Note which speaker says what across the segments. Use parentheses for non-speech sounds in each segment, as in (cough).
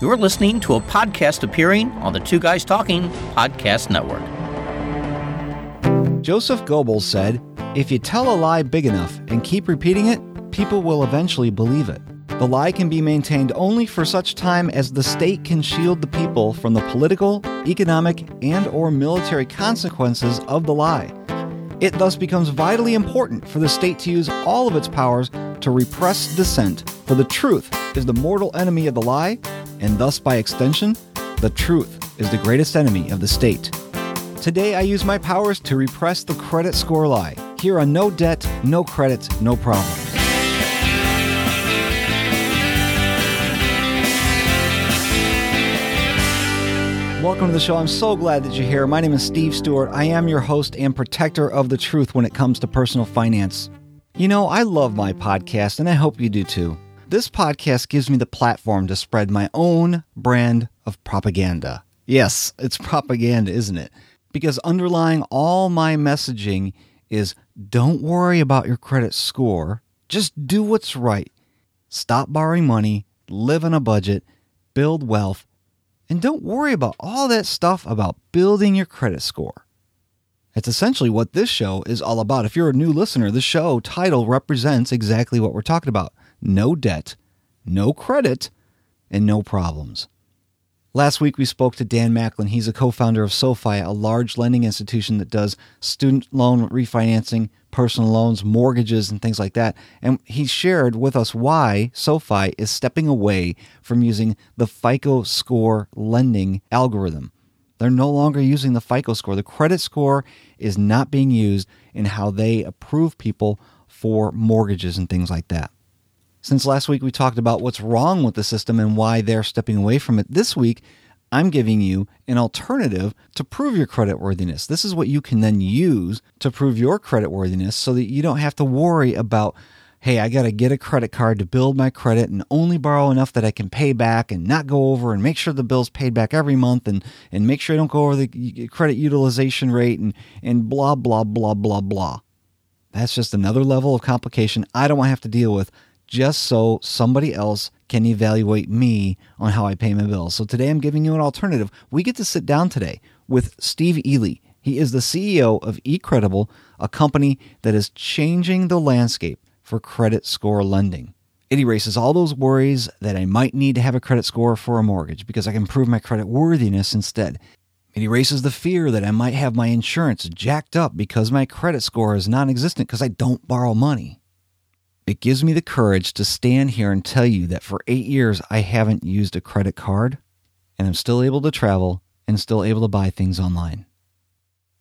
Speaker 1: You're listening to a podcast appearing on the Two Guys Talking Podcast Network.
Speaker 2: Joseph Goebbels said, If you tell a lie big enough and keep repeating it, people will eventually believe it. The lie can be maintained only for such time as the state can shield the people from the political, economic, and or military consequences of the lie. It thus becomes vitally important for the state to use all of its powers to repress dissent, for the truth is the mortal enemy of the lie and thus by extension, the truth is the greatest enemy of the state. Today I use my powers to repress the credit score lie. Here on No Debt, No Credit, No Problem. Welcome to the show. I'm so glad that you're here. My name is Steve Stewart. I am your host and protector of the truth when it comes to personal finance. You know, I love my podcast and I hope you do too. This podcast gives me the platform to spread my own brand of propaganda. Yes, it's propaganda, isn't it? Because underlying all my messaging is don't worry about your credit score, just do what's right. Stop borrowing money, live on a budget, build wealth, and don't worry about all that stuff about building your credit score. It's essentially what this show is all about. If you're a new listener, the show title represents exactly what we're talking about no debt, no credit, and no problems. Last week we spoke to Dan Macklin. He's a co-founder of SoFi, a large lending institution that does student loan refinancing, personal loans, mortgages and things like that. And he shared with us why SoFi is stepping away from using the FICO score lending algorithm. They're no longer using the FICO score. The credit score is not being used in how they approve people for mortgages and things like that. Since last week we talked about what's wrong with the system and why they're stepping away from it, this week I'm giving you an alternative to prove your creditworthiness. This is what you can then use to prove your creditworthiness so that you don't have to worry about hey, I got to get a credit card to build my credit and only borrow enough that I can pay back and not go over and make sure the bill's paid back every month and and make sure I don't go over the credit utilization rate and and blah blah blah blah blah. That's just another level of complication I don't want to have to deal with just so somebody else can evaluate me on how I pay my bills. So today I'm giving you an alternative. We get to sit down today with Steve Ely. He is the CEO of eCredible, a company that is changing the landscape for credit score lending. It erases all those worries that I might need to have a credit score for a mortgage because I can prove my credit worthiness instead. It erases the fear that I might have my insurance jacked up because my credit score is non-existent because I don't borrow money. It gives me the courage to stand here and tell you that for eight years I haven't used a credit card and I'm still able to travel and still able to buy things online.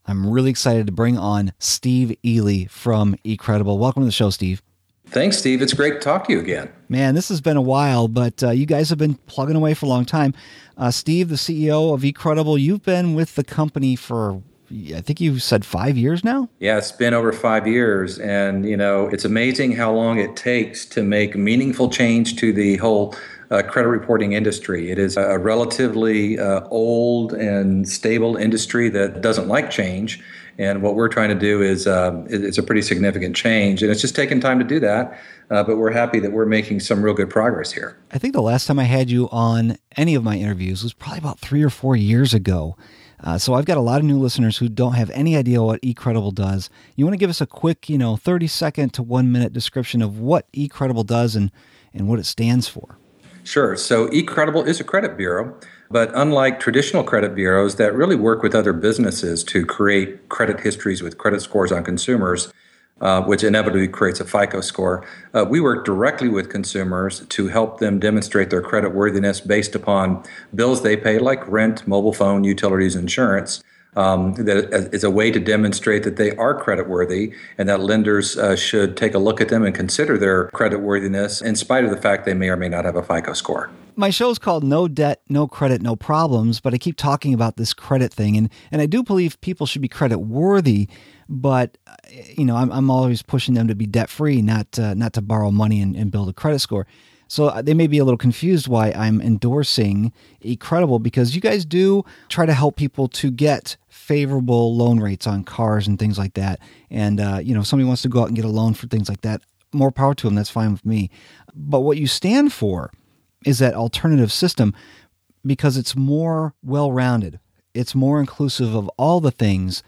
Speaker 2: I'm really excited to bring on Steve Ely from eCredible. Welcome to the show, Steve.
Speaker 3: Thanks, Steve. It's great to talk to you again.
Speaker 2: Man, this has been a while, but uh, you guys have been plugging away for a long time. Uh, Steve, the CEO of eCredible, you've been with the company for I think you said 5 years now?
Speaker 3: Yeah, it's been over 5 years and you know, it's amazing how long it takes to make meaningful change to the whole uh, credit reporting industry. It is a relatively uh, old and stable industry that doesn't like change and what we're trying to do is um uh, it's a pretty significant change and it's just taken time to do that uh, but we're happy that we're making some real good progress here.
Speaker 2: I think the last time I had you on any of my interviews was probably about 3 or 4 years ago Uh, so I've got a lot of new listeners who don't have any idea what eCredible does. You want to give us a quick, you know, 30 second to 1 minute description of what eCredible does and and what it stands for.
Speaker 3: Sure. So eCredible is a credit bureau, but unlike traditional credit bureaus that really work with other businesses to create credit histories with credit scores on consumers, uh which inevitably creates a FICO score. Uh we work directly with consumers to help them demonstrate their credit worthiness based upon bills they pay like rent, mobile phone, utilities, insurance. Um that is a way to demonstrate that they are credit worthy and that lenders uh, should take a look at them and consider their credit worthiness in spite of the fact they may or may not have a FICO score
Speaker 2: my show's called No Debt, No Credit, No Problems, but I keep talking about this credit thing and and I do believe people should be credit worthy, but you know I'm I'm always pushing them to be debt free not uh, not to borrow money and and build a credit score. So they may be a little confused why I'm endorsing eCredible because you guys do try to help people to get favorable loan rates on cars and things like that. And uh you know, if somebody wants to go out and get a loan for things like that, more power to them, that's fine with me. But what you stand for is that alternative system because it's more well-rounded. It's more inclusive of all the things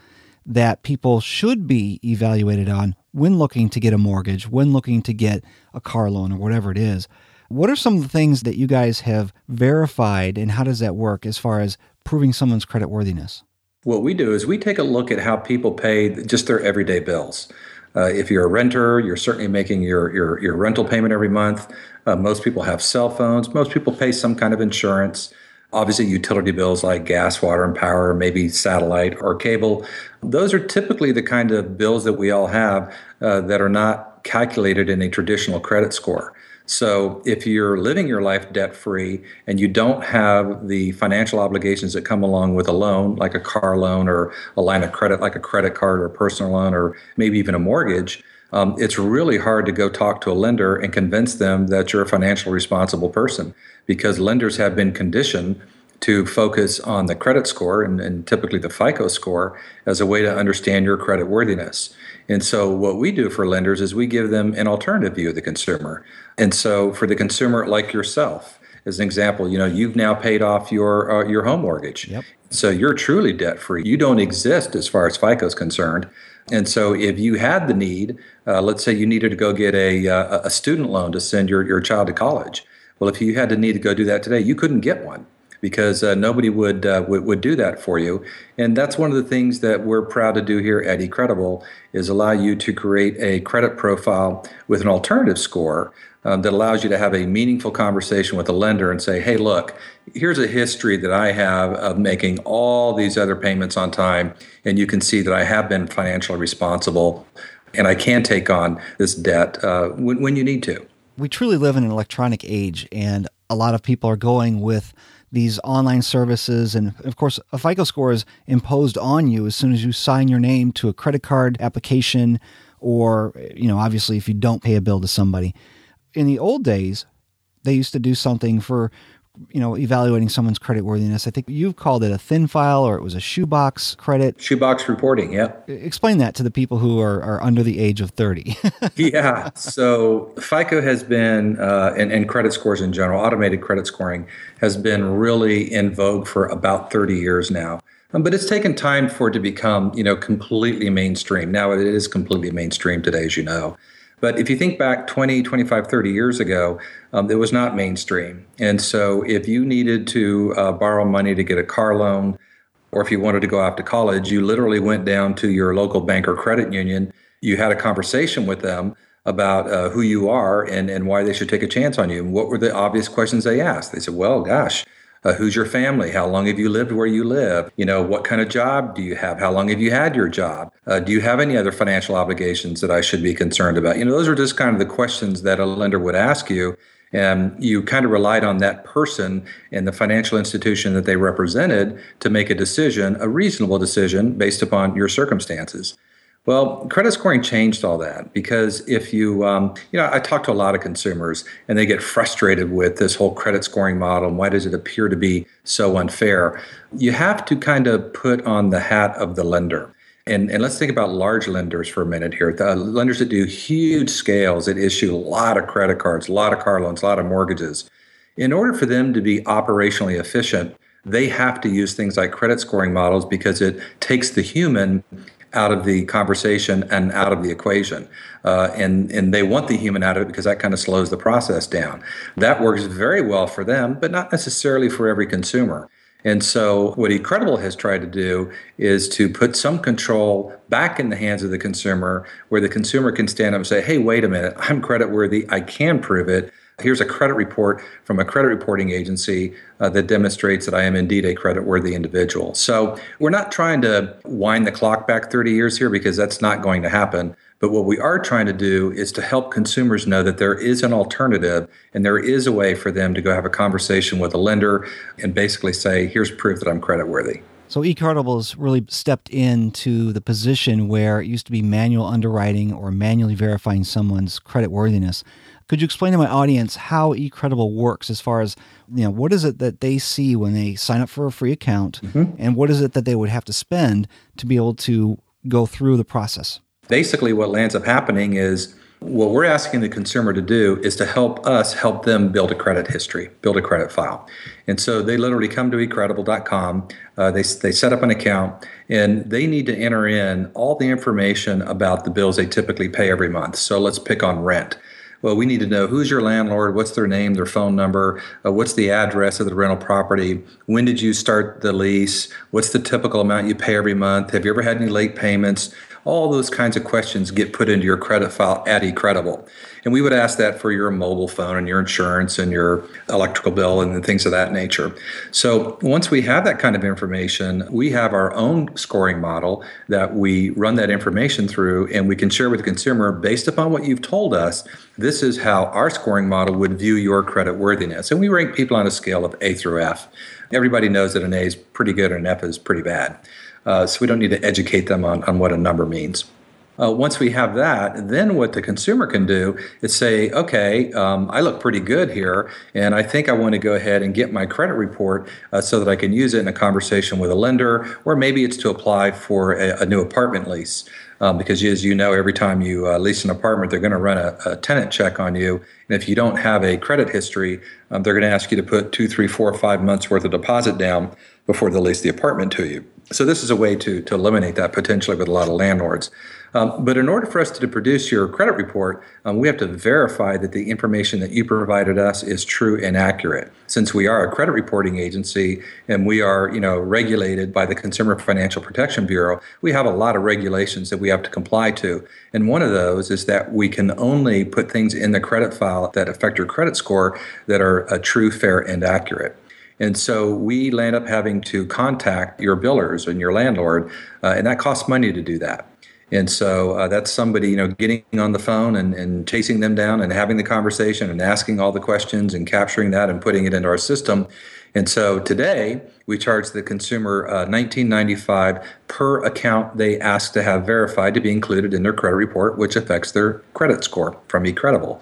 Speaker 2: that people should be evaluated on when looking to get a mortgage, when looking to get a car loan or whatever it is. What are some of the things that you guys have verified and how does that work as far as proving someone's credit worthiness?
Speaker 3: What we do is we take a look at how people pay just their everyday bills. Uh if you're a renter, you're certainly making your your your rental payment every month. Uh, most people have cell phones, most people pay some kind of insurance. Obviously, utility bills like gas, water, and power, maybe satellite or cable. Those are typically the kind of bills that we all have uh, that are not calculated in a traditional credit score. So if you're living your life debt free and you don't have the financial obligations that come along with a loan like a car loan or a line of credit like a credit card or a personal loan or maybe even a mortgage, um, it's really hard to go talk to a lender and convince them that you're a financially responsible person because lenders have been conditioned to focus on the credit score and, and typically the FICO score as a way to understand your credit worthiness. And so what we do for lenders is we give them an alternative view of the consumer. And so for the consumer like yourself, as an example, you know, you've now paid off your uh, your home mortgage.
Speaker 2: Yep.
Speaker 3: So you're truly debt free. You don't exist as far as FICO is concerned. And so if you had the need, uh, let's say you needed to go get a, uh, a student loan to send your, your child to college. Well, if you had the need to go do that today, you couldn't get one because uh, nobody would, uh, would would do that for you and that's one of the things that we're proud to do here at eCredible is allow you to create a credit profile with an alternative score um, that allows you to have a meaningful conversation with a lender and say, hey, look, here's a history that I have of making all these other payments on time, and you can see that I have been financially responsible and I can take on this debt uh, when, when you need to.
Speaker 2: We truly live in an electronic age, and a lot of people are going with these online services and of course a FICO score is imposed on you as soon as you sign your name to a credit card application or you know obviously if you don't pay a bill to somebody in the old days, they used to do something for you know evaluating someone's credit worthiness i think you've called it a thin file or it was a shoebox credit.
Speaker 3: Shoebox reporting yeah.
Speaker 2: Explain that to the people who are are under the age of 30 (laughs)
Speaker 3: yeah so fico has been uh and and credit scores in general automated credit scoring has been really in vogue for about 30 years now. Um, but it's taken time for it to become you know completely mainstream. Now it is completely mainstream today as you know. But if you think back 20, 25, 30 years ago, um, it was not mainstream. And so if you needed to uh, borrow money to get a car loan or if you wanted to go off to college, you literally went down to your local bank or credit union. You had a conversation with them about uh, who you are and, and why they should take a chance on you. And what were the obvious questions they asked? They said, well, gosh, Uh, who's your family? How long have you lived where you live? You know, what kind of job do you have? How long have you had your job? Uh, do you have any other financial obligations that I should be concerned about? You know, those are just kind of the questions that a lender would ask you. And you kind of relied on that person and the financial institution that they represented to make a decision, a reasonable decision based upon your circumstances. Well, credit scoring changed all that because if you um you know, I talk to a lot of consumers and they get frustrated with this whole credit scoring model and why does it appear to be so unfair? You have to kind of put on the hat of the lender. And and let's think about large lenders for a minute here. The lenders that do huge scales that issue a lot of credit cards, a lot of car loans, a lot of mortgages. In order for them to be operationally efficient, they have to use things like credit scoring models because it takes the human out of the conversation and out of the equation. Uh and and they want the human out of it because that kind of slows the process down. That works very well for them, but not necessarily for every consumer. And so what Incredible has tried to do is to put some control back in the hands of the consumer where the consumer can stand up and say, "Hey, wait a minute. I'm credit worthy. I can prove it." here's a credit report from a credit reporting agency uh, that demonstrates that I am indeed a creditworthy individual. So we're not trying to wind the clock back 30 years here because that's not going to happen. But what we are trying to do is to help consumers know that there is an alternative and there is a way for them to go have a conversation with a lender and basically say, here's proof that I'm creditworthy.
Speaker 2: So eCarnival's really stepped into the position where it used to be manual underwriting or manually verifying someone's creditworthiness. Could you explain to my audience how eCredible works as far as, you know, what is it that they see when they sign up for a free account mm -hmm. and what is it that they would have to spend to be able to go through the process?
Speaker 3: Basically what lands up happening is what we're asking the consumer to do is to help us help them build a credit history, build a credit file. And so they literally come to ecredible.com, uh they they set up an account and they need to enter in all the information about the bills they typically pay every month. So let's pick on rent well we need to know who's your landlord what's their name their phone number uh, what's the address of the rental property when did you start the lease what's the typical amount you pay every month have you ever had any late payments All those kinds of questions get put into your credit file at eCredible. And we would ask that for your mobile phone and your insurance and your electrical bill and things of that nature. So once we have that kind of information, we have our own scoring model that we run that information through and we can share with the consumer based upon what you've told us, this is how our scoring model would view your credit worthiness. And we rank people on a scale of A through F. Everybody knows that an A is pretty good and an F is pretty bad. Uh, so we don't need to educate them on, on what a number means. Uh, once we have that, then what the consumer can do is say, okay, um, I look pretty good here, and I think I want to go ahead and get my credit report uh, so that I can use it in a conversation with a lender, or maybe it's to apply for a, a new apartment lease. Um, because as you know, every time you uh, lease an apartment, they're going to run a, a tenant check on you. And if you don't have a credit history, um, they're going to ask you to put two, three, four, five months worth of deposit down before they lease the apartment to you. So this is a way to, to eliminate that potentially with a lot of landlords. Um, but in order for us to produce your credit report, um, we have to verify that the information that you provided us is true and accurate. Since we are a credit reporting agency and we are, you know, regulated by the Consumer Financial Protection Bureau, we have a lot of regulations that we have to comply to. And one of those is that we can only put things in the credit file that affect your credit score that are a true, fair, and accurate. And so we land up having to contact your billers and your landlord, uh, and that costs money to do that. And so uh that's somebody, you know, getting on the phone and and chasing them down and having the conversation and asking all the questions and capturing that and putting it into our system. And so today we charge the consumer uh 19.95 per account they ask to have verified to be included in their credit report which affects their credit score from eCredible.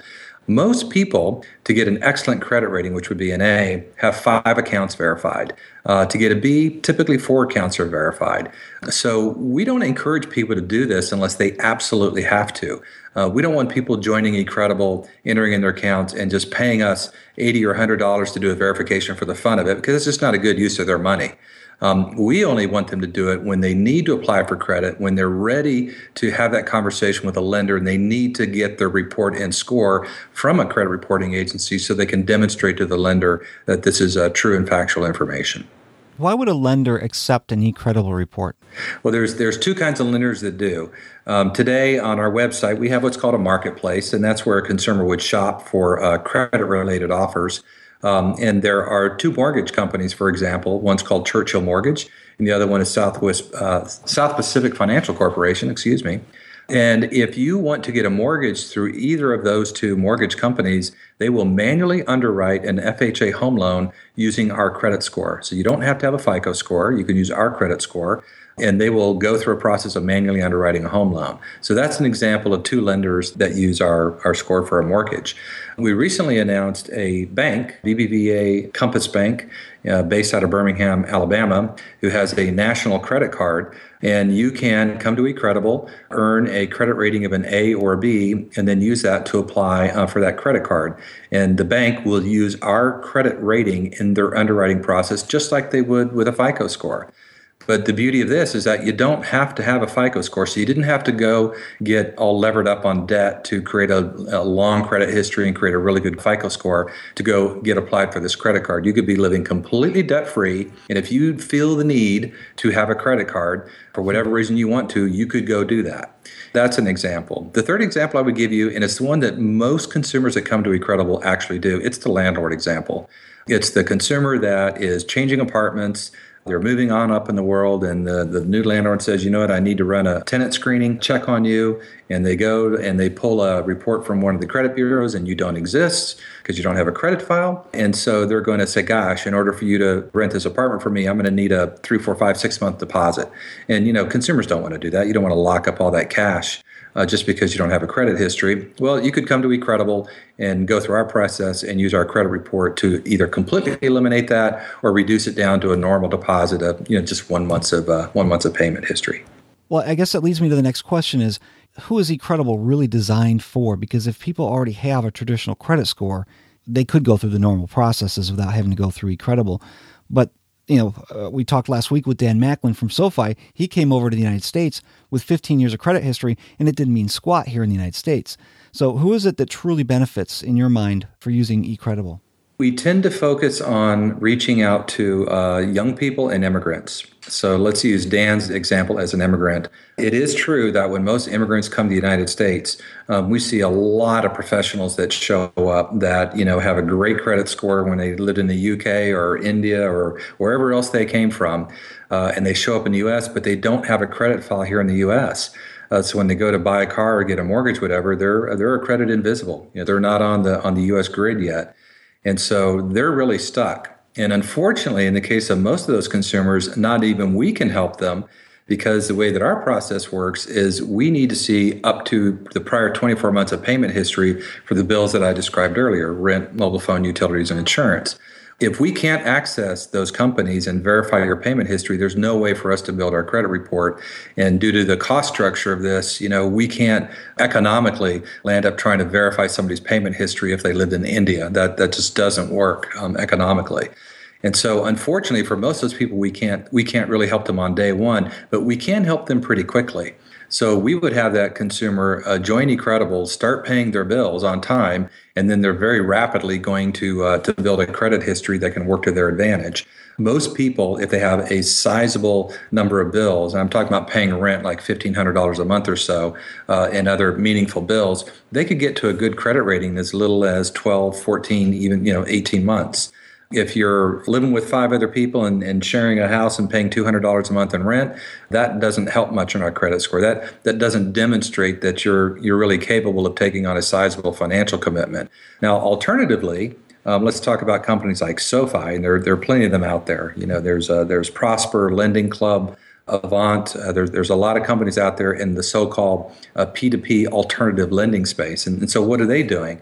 Speaker 3: Most people to get an excellent credit rating which would be an A have 5 accounts verified. Uh, to get a B, typically four counts are verified. So we don't encourage people to do this unless they absolutely have to. Uh, we don't want people joining eCredible, entering in their accounts, and just paying us $80 or $100 to do a verification for the fun of it because it's just not a good use of their money. Um, we only want them to do it when they need to apply for credit, when they're ready to have that conversation with a lender and they need to get their report and score from a credit reporting agency so they can demonstrate to the lender that this is uh, true and factual information.
Speaker 2: Why would a lender accept an e-credible report?
Speaker 3: Well, there's there's two kinds of lenders that do. Um today on our website, we have what's called a marketplace, and that's where a consumer would shop for uh credit related offers. Um and there are two mortgage companies, for example, one's called Churchill Mortgage and the other one is Southwest uh South Pacific Financial Corporation, excuse me. And if you want to get a mortgage through either of those two mortgage companies, they will manually underwrite an FHA home loan using our credit score. So you don't have to have a FICO score, you can use our credit score and they will go through a process of manually underwriting a home loan. So that's an example of two lenders that use our our score for a mortgage. We recently announced a bank, BBVA Compass Bank, uh, based out of Birmingham, Alabama, who has a national credit card and you can come to eCredible, earn a credit rating of an A or a B, and then use that to apply uh, for that credit card. And the bank will use our credit rating in their underwriting process just like they would with a FICO score. But the beauty of this is that you don't have to have a FICO score. So you didn't have to go get all levered up on debt to create a, a long credit history and create a really good FICO score to go get applied for this credit card. You could be living completely debt free. And if you feel the need to have a credit card for whatever reason you want to, you could go do that. That's an example. The third example I would give you, and it's the one that most consumers that come to eCredible actually do, it's the landlord example. It's the consumer that is changing apartments They're moving on up in the world and the, the new landlord says, you know what, I need to run a tenant screening, check on you. And they go and they pull a report from one of the credit bureaus and you don't exist because you don't have a credit file. And so they're going to say, gosh, in order for you to rent this apartment for me, I'm going to need a three, four, five, six month deposit. And, you know, consumers don't want to do that. You don't want to lock up all that cash uh, just because you don't have a credit history. Well, you could come to eCredible and go through our process and use our credit report to either completely eliminate that or reduce it down to a normal deposit of, you know, just one months of uh, one months of payment history.
Speaker 2: Well, I guess that leads me to the next question is who is eCredible really designed for? Because if people already have a traditional credit score, they could go through the normal processes without having to go through eCredible. But you know, uh, we talked last week with Dan Macklin from SoFi. He came over to the United States with 15 years of credit history, and it didn't mean squat here in the United States. So who is it that truly benefits, in your mind, for using eCredible?
Speaker 3: We tend to focus on reaching out to uh, young people and immigrants. So let's use Dan's example as an immigrant. It is true that when most immigrants come to the United States, um, we see a lot of professionals that show up that, you know, have a great credit score when they lived in the UK or India or wherever else they came from. Uh, and they show up in the US, but they don't have a credit file here in the US. Uh, so when they go to buy a car or get a mortgage whatever, they're they're accredited invisible. You know, they're not on the on the US grid yet. And so they're really stuck. And unfortunately, in the case of most of those consumers, not even we can help them because the way that our process works is we need to see up to the prior 24 months of payment history for the bills that I described earlier, rent, mobile phone, utilities, and insurance if we can't access those companies and verify your payment history there's no way for us to build our credit report. And due to the cost structure of this you know we can't economically land up trying to verify somebody's payment history if they lived in India. That that just doesn't work um economically. And so unfortunately for most of those people we can't we can't really help them on day 1 but we can help them pretty quickly. So we would have that consumer uh, join eCredible, start paying their bills on time, and then they're very rapidly going to uh, to build a credit history that can work to their advantage. Most people, if they have a sizable number of bills, and I'm talking about paying rent like $1,500 a month or so uh, and other meaningful bills, they could get to a good credit rating as little as 12, 14, even you know 18 months if you're living with five other people and and sharing a house and paying $200 a month in rent that doesn't help much on our credit score that that doesn't demonstrate that you're you're really capable of taking on a sizable financial commitment now alternatively Um let's talk about companies like SoFi and there there are plenty of them out there. You know, there's uh there's Prosper Lending Club, Avant, uh, there's there's a lot of companies out there in the so-called uh, P2P alternative lending space. And, and so what are they doing?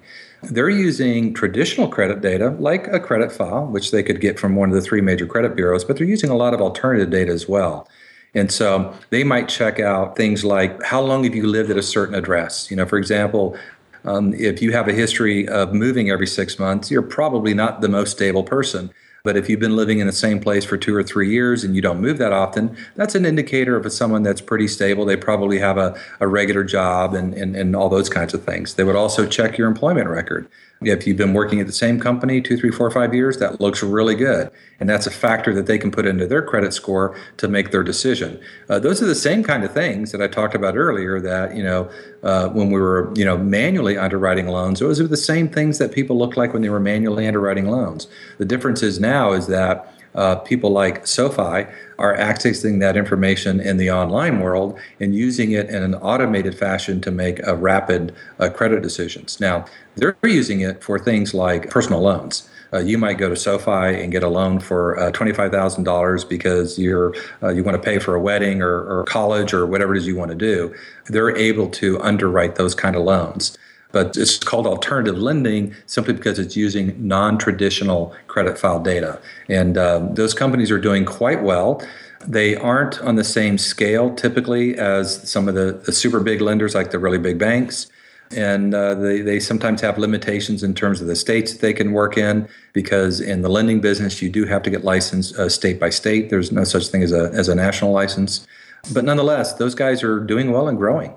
Speaker 3: they're using traditional credit data like a credit file which they could get from one of the three major credit bureaus but they're using a lot of alternative data as well. And so they might check out things like how long have you lived at a certain address? You know for example um if you have a history of moving every 6 months you're probably not the most stable person. But if you've been living in the same place for 2 or 3 years and you don't move that often, that's an indicator of someone that's pretty stable. They probably have a a regular job and and and all those kinds of things. They would also check your employment record. If you've been working at the same company 2, 3, 4, 5 years, that looks really good. And that's a factor that they can put into their credit score to make their decision. Uh, those are the same kind of things that I talked about earlier that, you know, uh, when we were, you know, manually underwriting loans, those are the same things that people looked like when they were manually underwriting loans. The difference is now is that uh people like SoFi are accessing that information in the online world and using it in an automated fashion to make a rapid uh, credit decisions. Now, they're using it for things like personal loans. Uh, you might go to SoFi and get a loan for uh, $25,000 because you're uh, you want to pay for a wedding or or college or whatever it is you want to do. They're able to underwrite those kind of loans but it's called alternative lending simply because it's using non-traditional credit file data. And um, those companies are doing quite well. They aren't on the same scale typically as some of the, the super big lenders like the really big banks. And uh, they, they sometimes have limitations in terms of the states that they can work in because in the lending business, you do have to get licensed uh, state by state. There's no such thing as a, as a national license. But nonetheless, those guys are doing well and growing.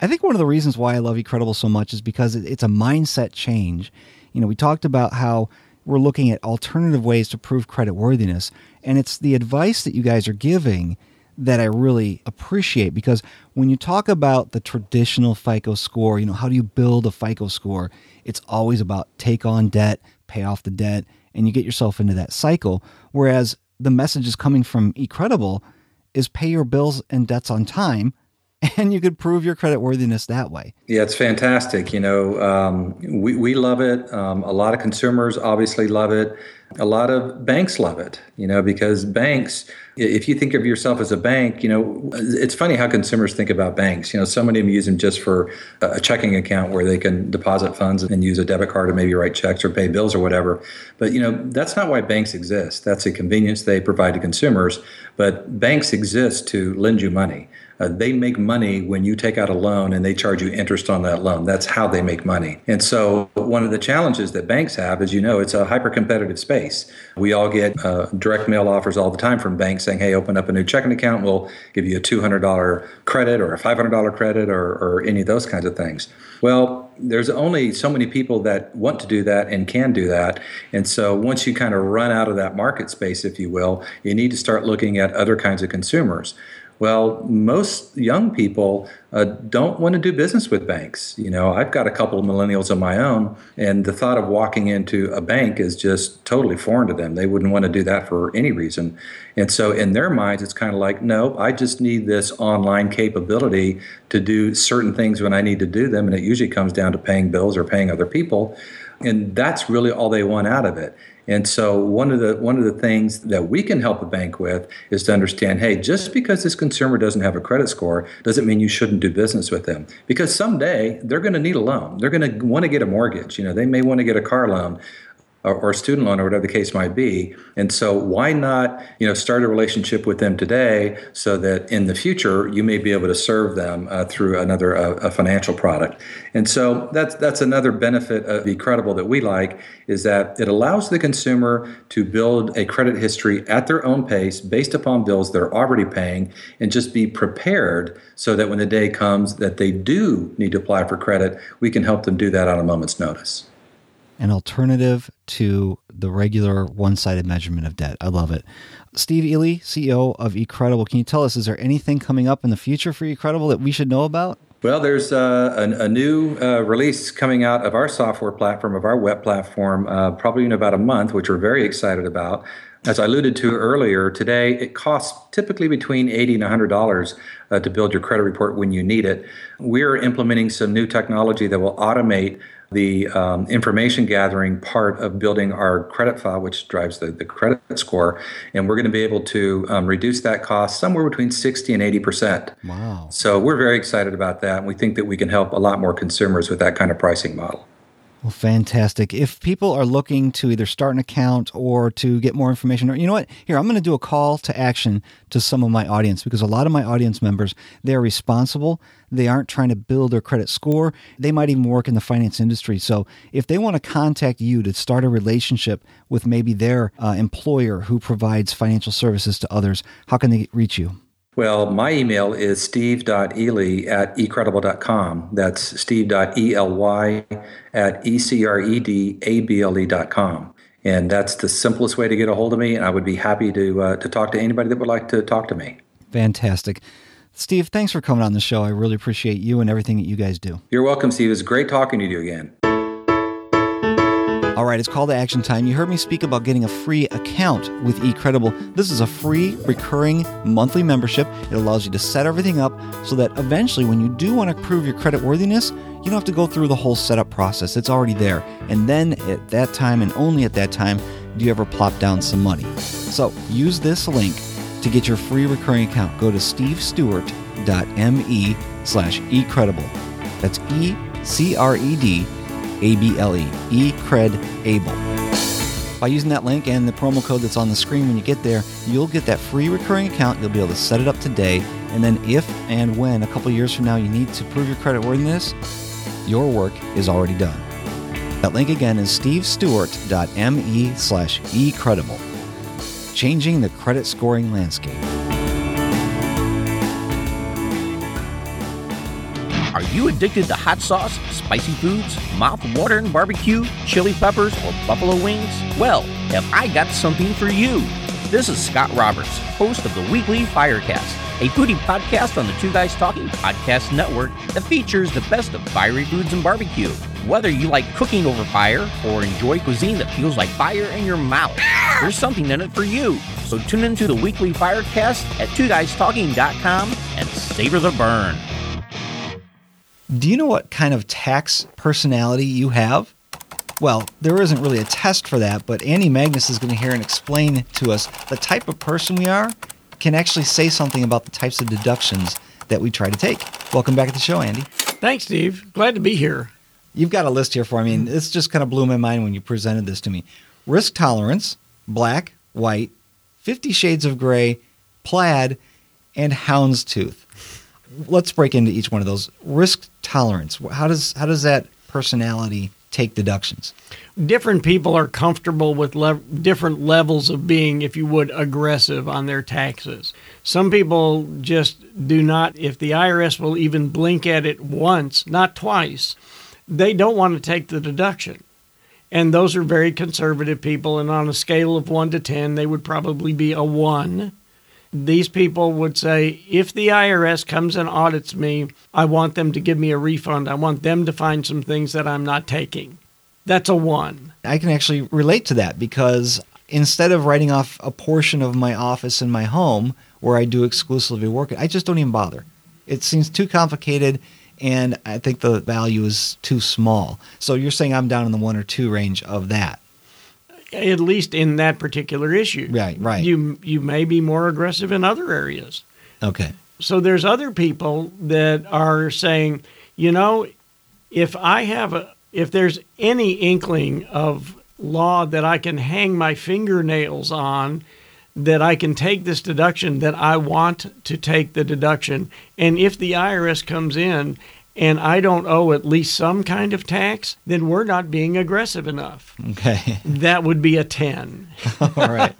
Speaker 2: I think one of the reasons why I love Incredible so much is because it's a mindset change. You know, we talked about how we're looking at alternative ways to prove creditworthiness, and it's the advice that you guys are giving that I really appreciate because when you talk about the traditional FICO score, you know, how do you build a FICO score? It's always about take on debt, pay off the debt, and you get yourself into that cycle. Whereas the message is coming from Incredible is pay your bills and debts on time (laughs) and you could prove your credit worthiness that way.
Speaker 3: Yeah, it's fantastic. You know, um, we, we love it. Um, a lot of consumers obviously love it. A lot of banks love it, you know, because banks, if you think of yourself as a bank, you know, it's funny how consumers think about banks. You know, so many of them use them just for a checking account where they can deposit funds and use a debit card to maybe write checks or pay bills or whatever. But, you know, that's not why banks exist. That's a convenience they provide to consumers. But banks exist to lend you money. Uh, they make money when you take out a loan and they charge you interest on that loan. That's how they make money. And so one of the challenges that banks have is you know it's a hyper competitive space. We all get uh, direct mail offers all the time from banks saying, "Hey, open up a new checking account. We'll give you a $200 credit or a $500 credit or or any of those kinds of things." Well, there's only so many people that want to do that and can do that. And so once you kind of run out of that market space if you will, you need to start looking at other kinds of consumers. Well, most young people uh, don't want to do business with banks. You know, I've got a couple of millennials of my own and the thought of walking into a bank is just totally foreign to them. They wouldn't want to do that for any reason. And so in their minds it's kind of like, no, I just need this online capability to do certain things when I need to do them and it usually comes down to paying bills or paying other people and that's really all they want out of it. And so one of the one of the things that we can help a bank with is to understand, hey, just because this consumer doesn't have a credit score doesn't mean you shouldn't do business with them because someday they're going to need a loan. They're going to want to get a mortgage, you know, they may want to get a car loan or, or student loan or whatever the case might be. And so why not, you know, start a relationship with them today so that in the future you may be able to serve them uh, through another uh, a financial product. And so that's that's another benefit of the credible that we like is that it allows the consumer to build a credit history at their own pace based upon bills they're already paying and just be prepared so that when the day comes that they do need to apply for credit, we can help them do that on a moment's notice
Speaker 2: an alternative to the regular one-sided measurement of debt. I love it. Steve Ely, CEO of Ecredible, can you tell us, is there anything coming up in the future for Ecredible that we should know about?
Speaker 3: Well, there's uh, a, a new uh, release coming out of our software platform, of our web platform, uh, probably in about a month, which we're very excited about. As I alluded to earlier, today it costs typically between $80 and $100 uh, to build your credit report when you need it. We're implementing some new technology that will automate the um information gathering part of building our credit file which drives the the credit score and we're going to be able to um reduce that cost somewhere between 60 and 80%.
Speaker 2: Wow.
Speaker 3: So we're very excited about that and we think that we can help a lot more consumers with that kind of pricing model.
Speaker 2: Well, fantastic. If people are looking to either start an account or to get more information or you know what? Here, I'm going to do a call to action to some of my audience because a lot of my audience members, they're responsible. They aren't trying to build their credit score. They might even work in the finance industry. So, if they want to contact you to start a relationship with maybe their uh, employer who provides financial services to others, how can they reach you?
Speaker 3: Well, my email is steve.ely at ecredible.com. That's steve.ely at ecredable.com. And that's the simplest way to get a hold of me, and I would be happy to, uh, to talk to anybody that would like to talk to me.
Speaker 2: Fantastic. Steve, thanks for coming on the show. I really appreciate you and everything that you guys do.
Speaker 3: You're welcome, Steve. It's great talking to you again
Speaker 2: right, it's call to action time. You heard me speak about getting a free account with eCredible. This is a free recurring monthly membership. It allows you to set everything up so that eventually when you do want to prove your credit worthiness, you don't have to go through the whole setup process. It's already there. And then at that time and only at that time do you ever plop down some money. So, use this link to get your free recurring account. Go to stevestewart.me/ecredible. That's e c r e d A-B-L-E, eCredAble. By using that link and the promo code that's on the screen when you get there, you'll get that free recurring account. You'll be able to set it up today. And then if and when a couple years from now you need to prove your credit worthiness, your work is already done. That link again is stevestewart.me slash ecredible. Changing the credit scoring landscape.
Speaker 1: Are you addicted to hot sauce, spicy foods, mouth-watering barbecue, chili peppers, or buffalo wings? Well, have I got something for you. This is Scott Roberts, host of the weekly Firecast, a foodie podcast on the Two Guys Talking Podcast Network that features the best of fiery foods and barbecue. Whether you like cooking over fire or enjoy cuisine that feels like fire in your mouth, there's something in it for you. So tune into the weekly Firecast at twoguystalking.com and savor the burn.
Speaker 2: Do you know what kind of tax personality you have? Well, there isn't really a test for that, but Annie Magnus is going to hear and explain to us the type of person we are can actually say something about the types of deductions that we try to take. Welcome back to the show, Andy.
Speaker 4: Thanks, Steve. Glad to be here.
Speaker 2: You've got a list here for me, and this just kind of blew my mind when you presented this to me. Risk tolerance, black, white, 50 shades of gray, plaid, and houndstooth let's break into each one of those risk tolerance. How does how does that personality take deductions?
Speaker 4: Different people are comfortable with le different levels of being, if you would, aggressive on their taxes. Some people just do not, if the IRS will even blink at it once, not twice, they don't want to take the deduction. And those are very conservative people, and on a scale of 1 to 10, they would probably be a 1 these people would say, if the IRS comes and audits me, I want them to give me a refund. I want them to find some things that I'm not taking. That's a one.
Speaker 2: I can actually relate to that because instead of writing off a portion of my office in my home where I do exclusively work, I just don't even bother. It seems too complicated and I think the value is too small. So you're saying I'm down in the 1 or 2 range of that
Speaker 4: at least in that particular issue.
Speaker 2: Right, right.
Speaker 4: You you may be more aggressive in other areas.
Speaker 2: Okay.
Speaker 4: So there's other people that are saying, you know, if I have a if there's any inkling of law that I can hang my fingernails on, that I can take this deduction that I want to take the deduction and if the IRS comes in and I don't owe at least some kind of tax, then we're not being aggressive enough.
Speaker 2: Okay. (laughs)
Speaker 4: That would be a 10. (laughs)
Speaker 2: All right.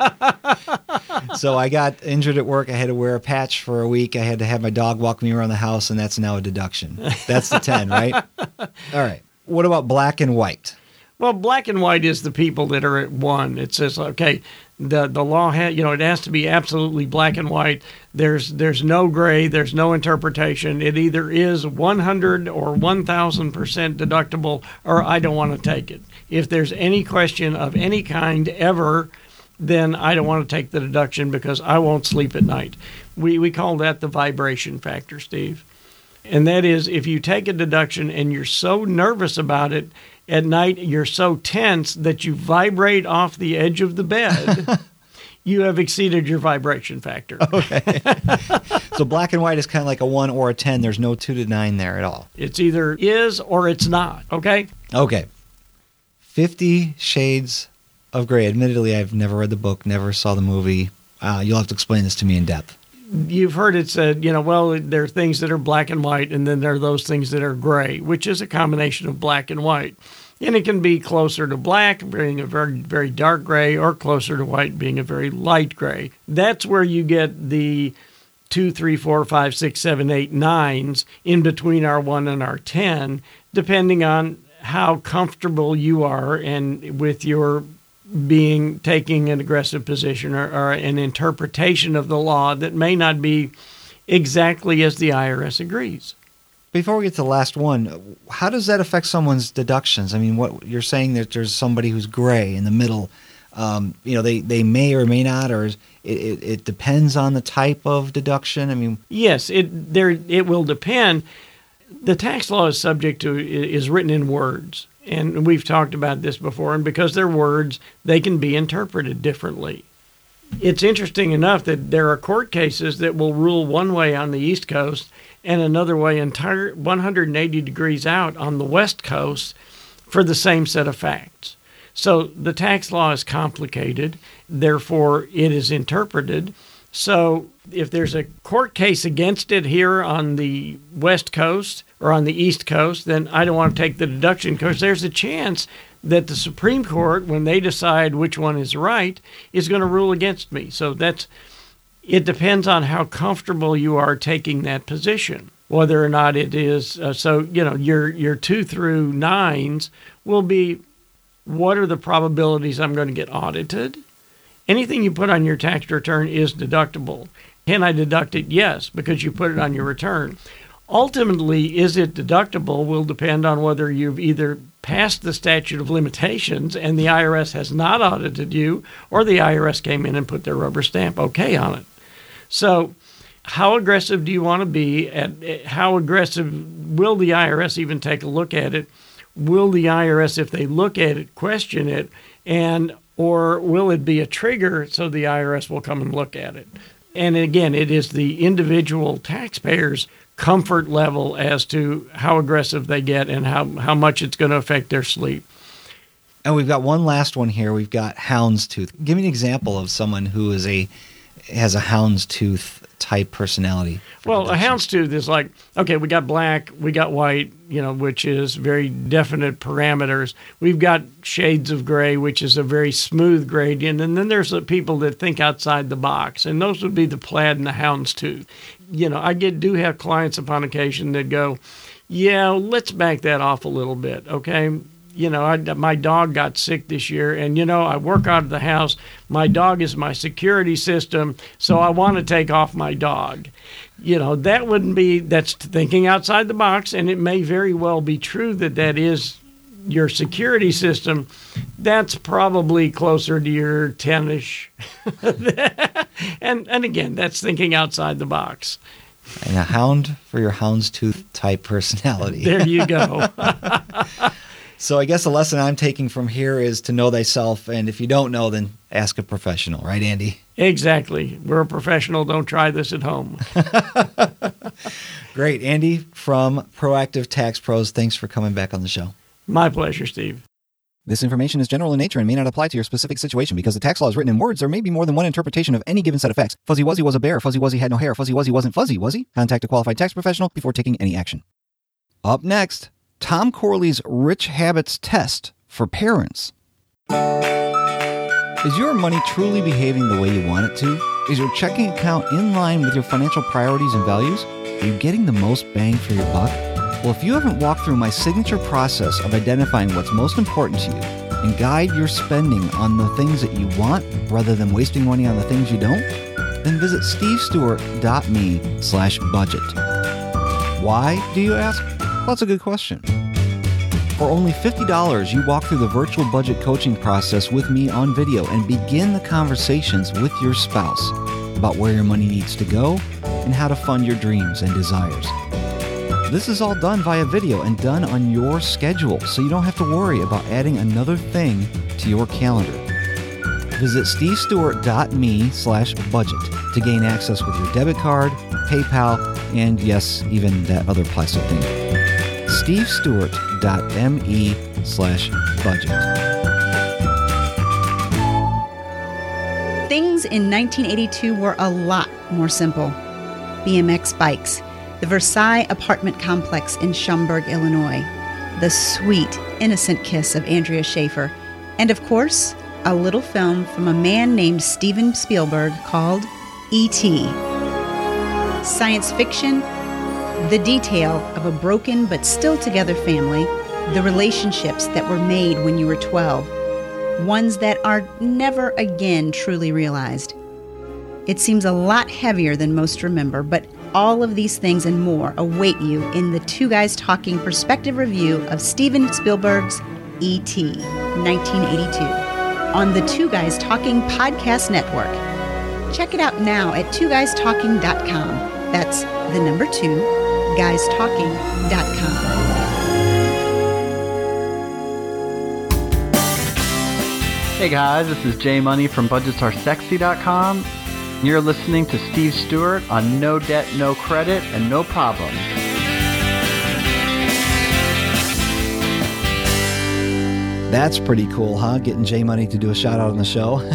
Speaker 2: so I got injured at work. I had to wear a patch for a week. I had to have my dog walk me around the house, and that's now a deduction. That's the 10, right? (laughs) All right. What about black and white?
Speaker 4: Well, black and white is the people that are at one. It says, okay, the the law has you know it has to be absolutely black and white. There's there's no gray. There's no interpretation. It either is 100 or 1000% deductible or I don't want to take it. If there's any question of any kind ever then I don't want to take the deduction because I won't sleep at night. We we call that the vibration factor Steve. And that is if you take a deduction and you're so nervous about it at night you're so tense that you vibrate off the edge of the bed. (laughs) you have exceeded your vibration factor. (laughs)
Speaker 2: okay. (laughs) so black and white is kind of like a 1 or a 10. There's no 2 to 9 there at all.
Speaker 4: It's either is or it's not, okay?
Speaker 2: Okay. 50 Shades of gray Admittedly, I've never read the book, never saw the movie. Uh, you'll have to explain this to me in depth
Speaker 4: you've heard it said, you know, well, there are things that are black and white, and then there are those things that are gray, which is a combination of black and white. And it can be closer to black, being a very, very dark gray, or closer to white, being a very light gray. That's where you get the 2 3 4 5 6 7 8 9s in between our 1 and our 10, depending on how comfortable you are and with your being taking an aggressive position or, or an interpretation of the law that may not be exactly as the IRS agrees.
Speaker 2: Before we get to the last one, how does that affect someone's deductions? I mean, what you're saying that there's somebody who's gray in the middle. Um, you know, they they may or may not or it, it it depends on the type of deduction. I mean,
Speaker 4: yes, it there it will depend the tax law is subject to is written in words. And we've talked about this before and because they're words they can be interpreted differently. It's interesting enough that there are court cases that will rule one way on the east coast and another way entire 180 degrees out on the west coast for the same set of facts. So the tax law is complicated therefore it is interpreted. So if there's a court case against it here on the West Coast or on the East Coast, then I don't want to take the deduction because there's a chance that the Supreme Court, when they decide which one is right, is going to rule against me. So that's it depends on how comfortable you are taking that position, whether or not it is. Uh, so you know your your two through nines will be what are the probabilities I'm going to get audited. Anything you put on your tax return is deductible. Can I deduct it? Yes, because you put it on your return. Ultimately, is it deductible will depend on whether you've either passed the statute of limitations and the IRS has not audited you, or the IRS came in and put their rubber stamp okay on it. So, how aggressive do you want to be? At how aggressive will the IRS even take a look at it? Will the IRS, if they look at it, question it, and or will it be a trigger so the IRS will come and look at it? And again, it is the individual taxpayers' comfort level as to how aggressive they get and how, how much it's going to affect their sleep.
Speaker 2: And we've got one last one here. We've got houndstooth. Give me an example of someone who is a has a houndstooth type personality.
Speaker 4: Well, a houndstooth is like, okay, we got black, we got white, you know, which is very definite parameters. We've got shades of gray, which is a very smooth gradient. And then there's the people that think outside the box, and those would be the plaid and the houndstooth. You know, I get do have clients upon occasion that go, yeah, let's back that off a little bit, okay? you know, I, my dog got sick this year, and you know, I work out of the house. My dog is my security system, so I want to take off my dog. You know, that wouldn't be that's thinking outside the box, and it may very well be true that that is your security system, that's probably closer to your 10ish. (laughs) and and again, that's thinking outside the box.
Speaker 2: And a hound for your houndstooth type personality.
Speaker 4: there you go. (laughs)
Speaker 2: So I guess the lesson I'm taking from here is to know thyself and if you don't know then ask a professional, right Andy?
Speaker 4: Exactly. We're a professional, don't try this at home. (laughs)
Speaker 2: Great, Andy from Proactive Tax Pros. Thanks for coming back on the show.
Speaker 4: My pleasure, Steve.
Speaker 2: This information is general in nature and may not apply to your specific situation because the tax law is written in words. There may be more than one interpretation of any given set of facts. Fuzzy Wuzzy was a bear. Fuzzy Wuzzy had no hair. Fuzzy Wuzzy wasn't fuzzy, was he? Contact a qualified tax professional before taking any action. Up next, Tom Corley's Rich Habits Test for Parents. Is your money truly behaving the way you want it to? Is your checking account in line with your financial priorities and values? Are you getting the most bang for your buck? Well, if you haven't walked through my signature process of identifying what's most important to you and guide your spending on the things that you want rather than wasting money on the things you don't, then visit stevestewart.me slash budget. Why, do you ask? Well, that's a good question. For only $50, you walk through the virtual budget coaching process with me on video and begin the conversations with your spouse about where your money needs to go and how to fund your dreams and desires. This is all done via video and done on your schedule, so you don't have to worry about adding another thing to your calendar. Visit stevestewart.me slash budget to gain access with your debit card, PayPal, and yes, even that other plastic thing stevestewart.me slash budget.
Speaker 5: Things in 1982 were a lot more simple. BMX bikes, the Versailles apartment complex in Schaumburg, Illinois, the sweet, innocent kiss of Andrea Schaefer, and of course, a little film from a man named Steven Spielberg called E.T. Science fiction The detail of a broken but still together family, the relationships that were made when you were 12, ones that are never again truly realized. It seems a lot heavier than most remember, but all of these things and more await you in the Two Guys Talking perspective review of Steven Spielberg's E.T. 1982 on the Two Guys Talking Podcast Network. Check it out now at twoguystalking.com. That's the number 2 guystalking.com.
Speaker 6: Hey guys, this is Jay Money from BudgetsAreSexy.com. You're listening to Steve Stewart on No Debt, No Credit, and No Problem.
Speaker 2: That's pretty cool, huh? Getting Jay Money to do a shout out on the show.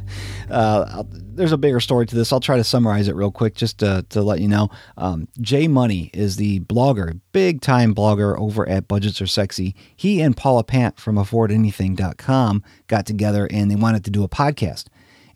Speaker 2: (laughs) uh, there's a bigger story to this. I'll try to summarize it real quick just to to let you know. Um Jay Money is the blogger, big time blogger over at Budgets Are Sexy. He and Paula Pant from affordanything.com got together and they wanted to do a podcast.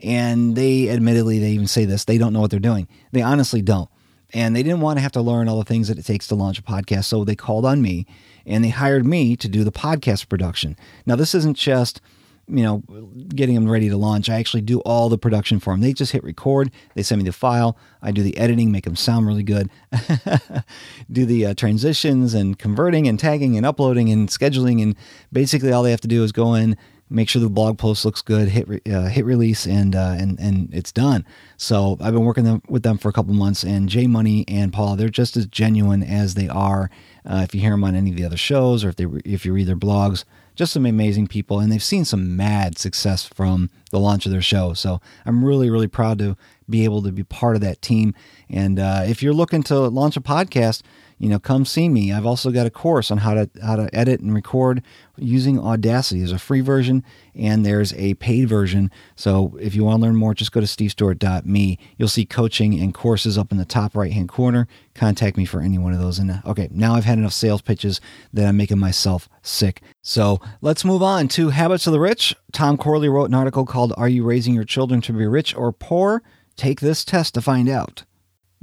Speaker 2: And they admittedly they even say this, they don't know what they're doing. They honestly don't. And they didn't want to have to learn all the things that it takes to launch a podcast, so they called on me and they hired me to do the podcast production. Now this isn't just you know, getting them ready to launch. I actually do all the production for them. They just hit record, they send me the file, I do the editing, make them sound really good, (laughs) do the uh, transitions and converting and tagging and uploading and scheduling. And basically, all they have to do is go in, make sure the blog post looks good, hit re uh, hit release and uh and and it's done. So I've been working them, with them for a couple months and J Money and Paul, they're just as genuine as they are uh, if you hear them on any of the other shows or if they if you read their blogs just some amazing people and they've seen some mad success from the launch of their show. So i'm really really proud to be able to be part of that team. And uh if you're looking to launch a podcast you know, come see me. I've also got a course on how to how to edit and record using Audacity. There's a free version and there's a paid version. So if you want to learn more, just go to stevestewart.me. You'll see coaching and courses up in the top right-hand corner. Contact me for any one of those. And okay, now I've had enough sales pitches that I'm making myself sick. So let's move on to Habits of the Rich. Tom Corley wrote an article called Are You Raising Your Children to Be Rich or Poor? Take this test to find out.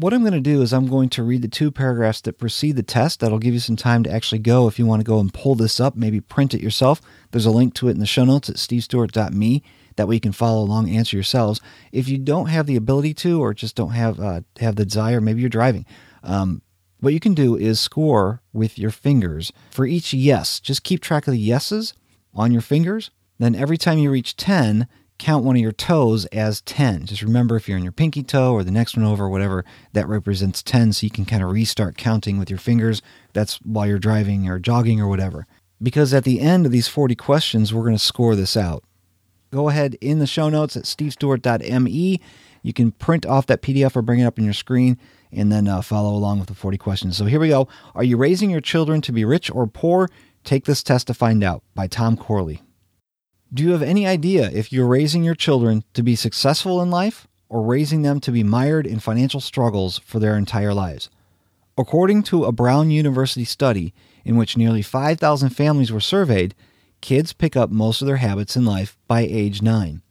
Speaker 2: What I'm going to do is I'm going to read the two paragraphs that precede the test. That'll give you some time to actually go if you want to go and pull this up, maybe print it yourself. There's a link to it in the show notes at stevestewart.me. That way you can follow along, and answer yourselves. If you don't have the ability to or just don't have uh, have the desire, maybe you're driving, um, what you can do is score with your fingers. For each yes, just keep track of the yeses on your fingers. Then every time you reach 10, count one of your toes as 10. Just remember if you're on your pinky toe or the next one over, whatever, that represents 10. So you can kind of restart counting with your fingers. That's while you're driving or jogging or whatever. Because at the end of these 40 questions, we're going to score this out. Go ahead in the show notes at stevestewart.me. You can print off that PDF or bring it up on your screen and then uh, follow along with the 40 questions. So here we go. Are you raising your children to be rich or poor? Take this test to find out by Tom Corley. Do you have any idea if you're raising your children to be successful in life or raising them to be mired in financial struggles for their entire lives? According to a Brown University study in which nearly 5,000 families were surveyed, kids pick up most of their habits in life by age 9.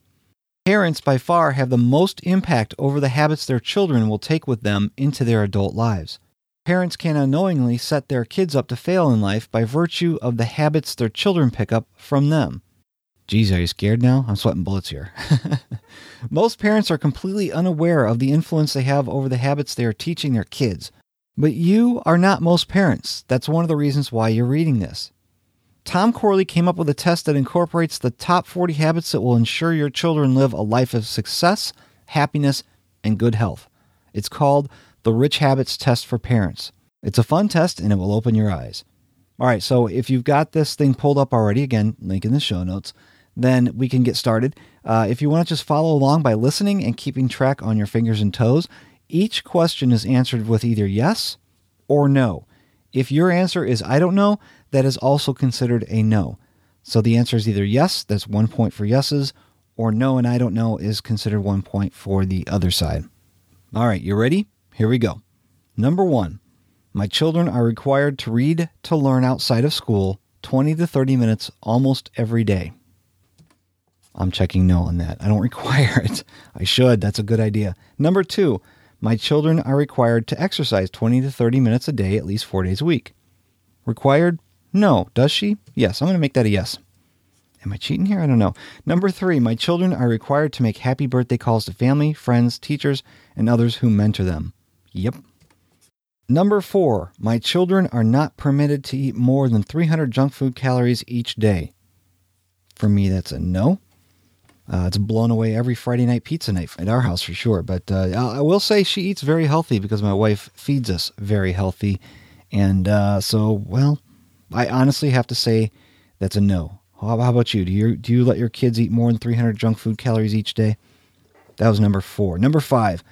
Speaker 2: Parents by far have the most impact over the habits their children will take with them into their adult lives. Parents can unknowingly set their kids up to fail in life by virtue of the habits their children pick up from them. Geez, are you scared now? I'm sweating bullets here. (laughs) Most parents are completely unaware of the influence they have over the habits they are teaching their kids. But you are not most parents. That's one of the reasons why you're reading this. Tom Corley came up with a test that incorporates the top 40 habits that will ensure your children live a life of success, happiness, and good health. It's called the Rich Habits Test for Parents. It's a fun test and it will open your eyes. All right, so if you've got this thing pulled up already, again, link in the show notes – then we can get started. Uh, if you want to just follow along by listening and keeping track on your fingers and toes, each question is answered with either yes or no. If your answer is I don't know, that is also considered a no. So the answer is either yes, that's one point for yeses, or no and I don't know is considered one point for the other side. All right, you ready? Here we go. Number one, my children are required to read to learn outside of school 20 to 30 minutes almost every day. I'm checking no on that. I don't (laughs) require it. I should. That's a good idea. Number 2. my children are required to exercise 20 to 30 minutes a day at least 4 days a week. Required? No. Does she? Yes. I'm going to make that a yes. Am I cheating here? I don't know. Number 3. my children are required to make happy birthday calls to family, friends, teachers, and others who mentor them. Yep. Number 4. my children are not permitted to eat more than 300 junk food calories each day. For me, that's a no. Uh, it's blown away every Friday night pizza night at our house for sure. But uh, I will say she eats very healthy because my wife feeds us very healthy. And uh, so, well, I honestly have to say that's a no. How, how about you? Do you do you let your kids eat more than 300 junk food calories each day? That was number 4. Number 5.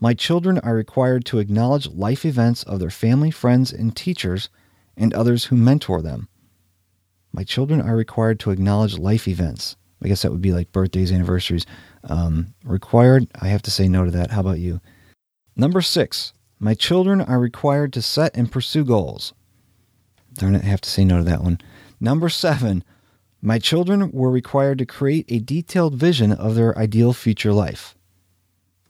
Speaker 2: My children are required to acknowledge life events of their family, friends, and teachers and others who mentor them. My children are required to acknowledge life events I guess that would be like birthdays, anniversaries. Um, required, I have to say no to that. How about you? Number six, my children are required to set and pursue goals. Darn it, I have to say no to that one. Number seven, my children were required to create a detailed vision of their ideal future life.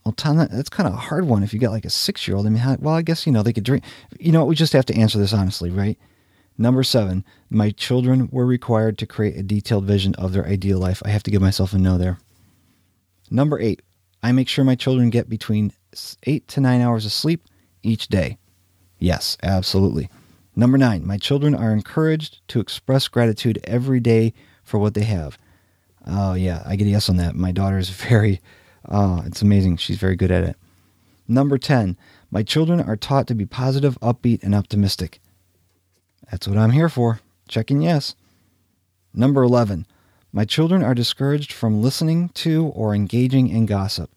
Speaker 2: Well, Tom, that's kind of a hard one if you got like a six year old. I mean, how, well, I guess, you know, they could dream. You know, we just have to answer this honestly, right? Number seven, my children were required to create a detailed vision of their ideal life. I have to give myself a no there. Number eight, I make sure my children get between eight to nine hours of sleep each day. Yes, absolutely. Number nine, my children are encouraged to express gratitude every day for what they have. Oh, yeah, I get a yes on that. My daughter is (laughs) very, uh, it's amazing. She's very good at it. Number 10, my children are taught to be positive, upbeat, and optimistic. That's what I'm here for. Checking yes. Number 11. My children are discouraged from listening to or engaging in gossip.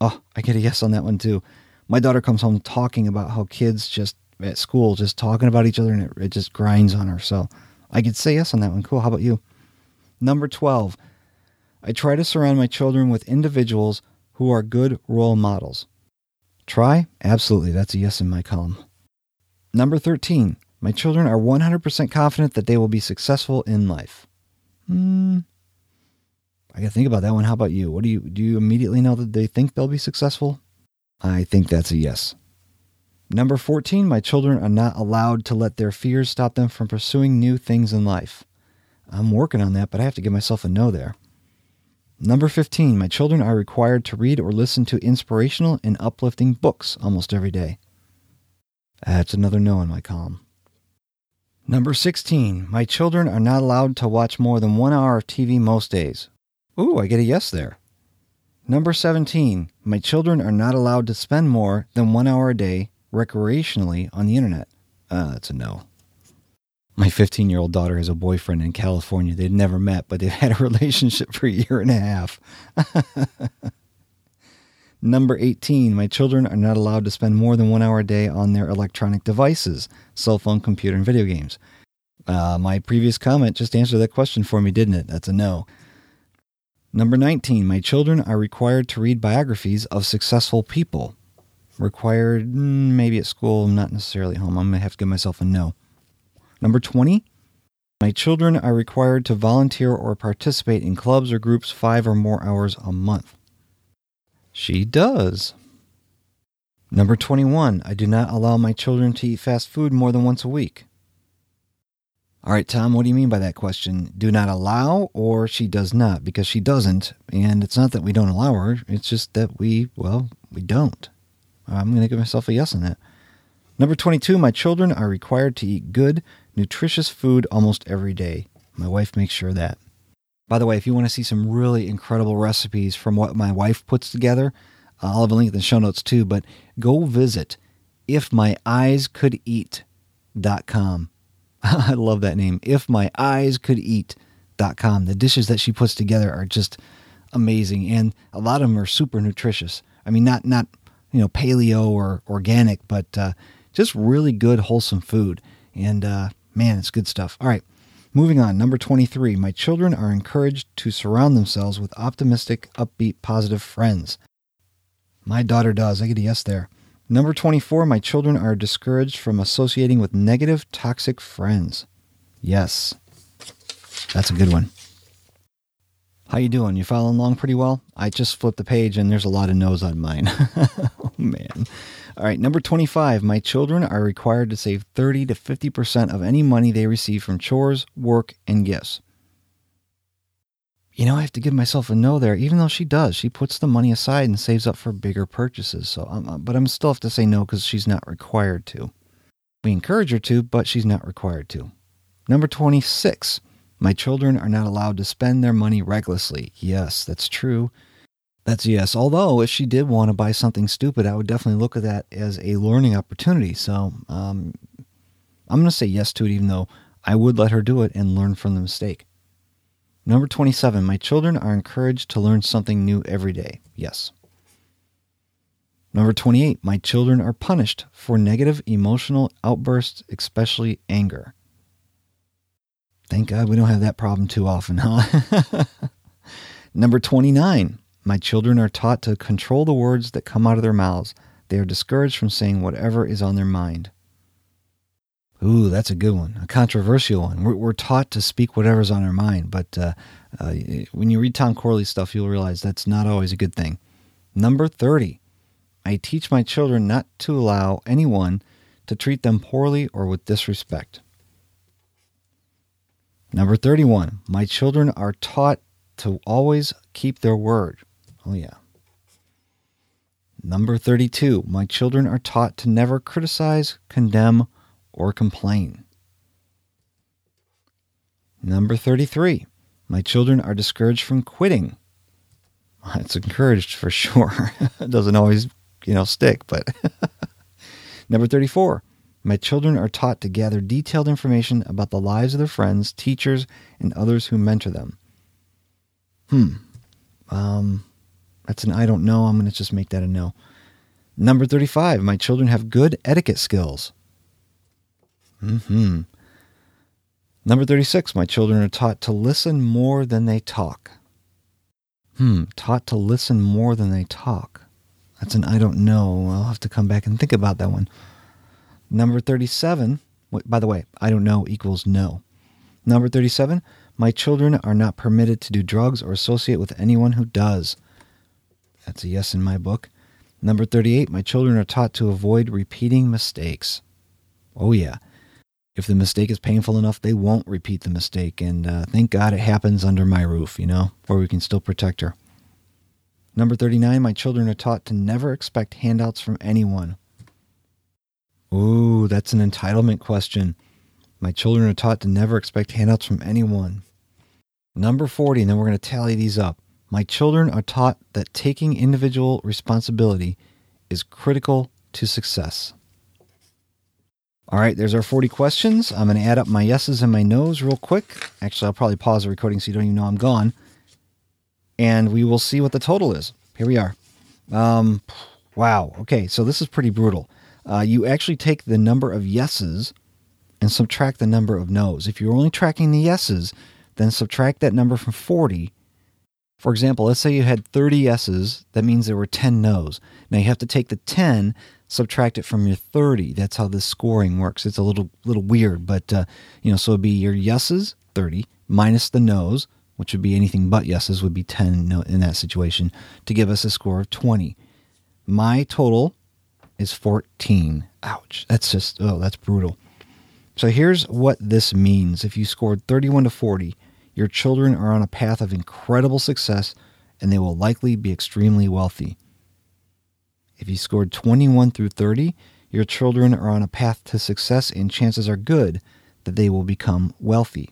Speaker 2: Oh, I get a yes on that one too. My daughter comes home talking about how kids just at school just talking about each other and it, it just grinds on her. So I could say yes on that one. Cool. How about you? Number 12. I try to surround my children with individuals who are good role models. Try? Absolutely. That's a yes in my column. Number 13. My children are 100% confident that they will be successful in life. Hmm. I got to think about that one. How about you? What do you do you immediately know that they think they'll be successful? I think that's a yes. Number 14, my children are not allowed to let their fears stop them from pursuing new things in life. I'm working on that, but I have to give myself a no there. Number 15, my children are required to read or listen to inspirational and uplifting books almost every day. That's another no in my column. Number 16. My children are not allowed to watch more than one hour of TV most days. Ooh, I get a yes there. Number 17. My children are not allowed to spend more than one hour a day recreationally on the internet. Uh, that's a no. My 15 year old daughter has a boyfriend in California they've never met, but they've had a (laughs) relationship for a year and a half. (laughs) Number 18, my children are not allowed to spend more than one hour a day on their electronic devices, cell phone, computer, and video games. Uh, my previous comment just answered that question for me, didn't it? That's a no. Number 19, my children are required to read biographies of successful people. Required, maybe at school, not necessarily home. I'm going to have to give myself a no. Number 20, my children are required to volunteer or participate in clubs or groups 5 or more hours a month. She does. Number 21. I do not allow my children to eat fast food more than once a week. All right, Tom, what do you mean by that question? Do not allow or she does not? Because she doesn't. And it's not that we don't allow her. It's just that we, well, we don't. I'm going to give myself a yes on that. Number 22, my children are required to eat good, nutritious food almost every day. My wife makes sure that. By the way, if you want to see some really incredible recipes from what my wife puts together, I'll have a link in the show notes too, but go visit ifmyeyescouldEat.com. (laughs) I love that name, ifmyeyescouldEat.com. The dishes that she puts together are just amazing and a lot of them are super nutritious. I mean not not, you know, paleo or organic, but uh just really good wholesome food and uh man, it's good stuff. All right. Moving on, number 23, my children are encouraged to surround themselves with optimistic, upbeat, positive friends. My daughter does. I get a yes there. Number 24, my children are discouraged from associating with negative, toxic friends. Yes. That's a good one. How you doing? You following along pretty well? I just flipped the page and there's a lot of no's on mine. (laughs) man. All right, number 25. My children are required to save 30 to 50% of any money they receive from chores, work, and gifts. You know, I have to give myself a no there, even though she does. She puts the money aside and saves up for bigger purchases. So, I'm, but I'm still have to say no cuz she's not required to. We encourage her to, but she's not required to. Number 26. My children are not allowed to spend their money recklessly. Yes, that's true. That's yes. Although if she did want to buy something stupid, I would definitely look at that as a learning opportunity. So, um I'm going to say yes to it even though I would let her do it and learn from the mistake. Number 27. My children are encouraged to learn something new every day. Yes. Number 28. My children are punished for negative emotional outbursts, especially anger. Thank God we don't have that problem too often, huh? (laughs) Number 29. My children are taught to control the words that come out of their mouths. They are discouraged from saying whatever is on their mind. Ooh, that's a good one, a controversial one. We're, we're taught to speak whatever's on our mind, but uh, uh, when you read Tom Corley's stuff, you'll realize that's not always a good thing. Number 30, I teach my children not to allow anyone to treat them poorly or with disrespect. Number 31, my children are taught to always keep their word. Oh, yeah. Number 32. My children are taught to never criticize, condemn, or complain. Number 33. My children are discouraged from quitting. Well, it's encouraged for sure. it (laughs) doesn't always, you know, stick, but (laughs) Number 34. My children are taught to gather detailed information about the lives of their friends, teachers, and others who mentor them. Hmm. Um That's an I don't know. I'm going to just make that a no. Number 35, my children have good etiquette skills. Mhm. Number 36, my children are taught to listen more than they talk. Hmm, taught to listen more than they talk. That's an I don't know. I'll have to come back and think about that one. Number 37, by the way, I don't know equals no. Number 37, my children are not permitted to do drugs or associate with anyone who does. That's a yes in my book. Number 38, my children are taught to avoid repeating mistakes. Oh yeah. If the mistake is painful enough, they won't repeat the mistake and uh thank God it happens under my roof, you know, where we can still protect her. Number 39, my children are taught to never expect handouts from anyone. Ooh, that's an entitlement question. My children are taught to never expect handouts from anyone. Number 40, and then we're going to tally these up. My children are taught that taking individual responsibility is critical to success. All right, there's our 40 questions. I'm going to add up my yeses and my nos real quick. Actually, I'll probably pause the recording so you don't even know I'm gone. And we will see what the total is. Here we are. Um, wow. Okay, so this is pretty brutal. Uh, you actually take the number of yeses and subtract the number of nos. If you're only tracking the yeses, then subtract that number from 40 For example, let's say you had 30 yeses, that means there were 10 no's. Now you have to take the 10, subtract it from your 30. That's how this scoring works. It's a little little weird, but uh, you know, so it'd be your yeses, 30, minus the no's, which would be anything but yeses would be 10 no, in that situation to give us a score of 20. My total is 14. Ouch. That's just oh, that's brutal. So here's what this means. If you scored 31 to 40, Your children are on a path of incredible success and they will likely be extremely wealthy. If you scored 21 through 30, your children are on a path to success and chances are good that they will become wealthy.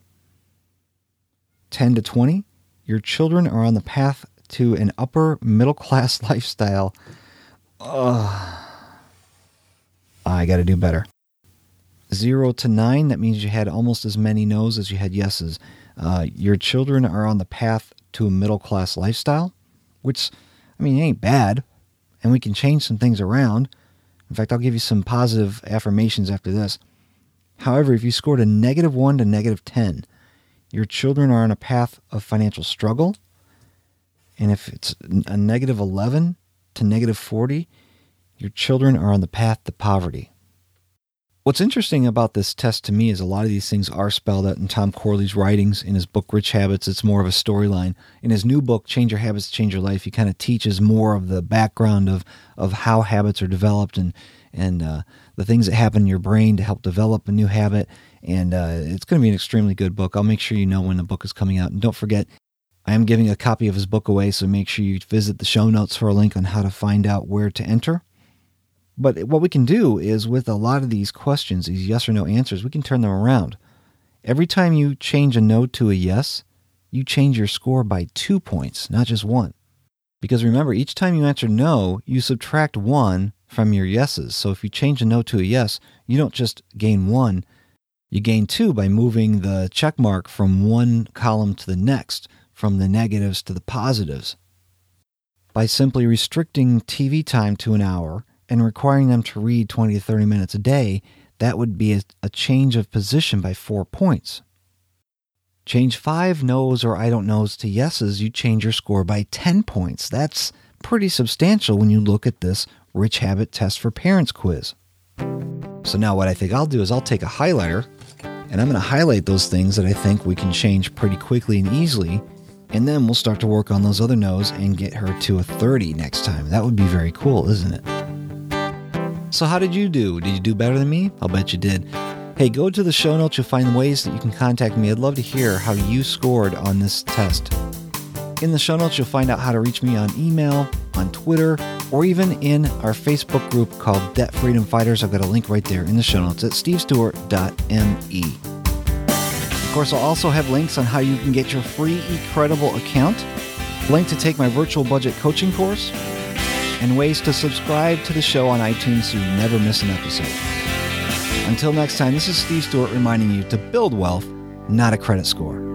Speaker 2: 10 to 20, your children are on the path to an upper middle class (laughs) lifestyle. Ugh. I got to do better zero to nine, that means you had almost as many no's as you had yeses. Uh, your children are on the path to a middle class lifestyle, which, I mean, ain't bad. And we can change some things around. In fact, I'll give you some positive affirmations after this. However, if you scored a negative one to negative 10, your children are on a path of financial struggle. And if it's a negative 11 to negative 40, your children are on the path to poverty. What's interesting about this test to me is a lot of these things are spelled out in Tom Corley's writings in his book Rich Habits. It's more of a storyline. In his new book Change Your Habits, Change Your Life, he kind of teaches more of the background of of how habits are developed and and uh the things that happen in your brain to help develop a new habit and uh it's going to be an extremely good book. I'll make sure you know when the book is coming out. And don't forget I am giving a copy of his book away, so make sure you visit the show notes for a link on how to find out where to enter. But what we can do is with a lot of these questions, these yes or no answers, we can turn them around. Every time you change a no to a yes, you change your score by 2 points, not just 1. Because remember, each time you answer no, you subtract 1 from your yeses. So if you change a no to a yes, you don't just gain 1, you gain 2 by moving the check mark from one column to the next, from the negatives to the positives. By simply restricting TV time to an hour, and requiring them to read 20 to 30 minutes a day, that would be a, a change of position by four points. Change five no's or I don't know's to yeses, you change your score by 10 points. That's pretty substantial when you look at this Rich Habit Test for Parents quiz. So now what I think I'll do is I'll take a highlighter and I'm going to highlight those things that I think we can change pretty quickly and easily and then we'll start to work on those other no's and get her to a 30 next time. That would be very cool, isn't it? So how did you do? Did you do better than me? I'll bet you did. Hey, go to the show notes. You'll find ways that you can contact me. I'd love to hear how you scored on this test. In the show notes, you'll find out how to reach me on email, on Twitter, or even in our Facebook group called Debt Freedom Fighters. I've got a link right there in the show notes at stevestewart.me. Of course, I'll also have links on how you can get your free eCredible account, link to take my virtual budget coaching course, and ways to subscribe to the show on iTunes so you never miss an episode. Until next time, this is Steve Stewart reminding you to build wealth, not a credit score.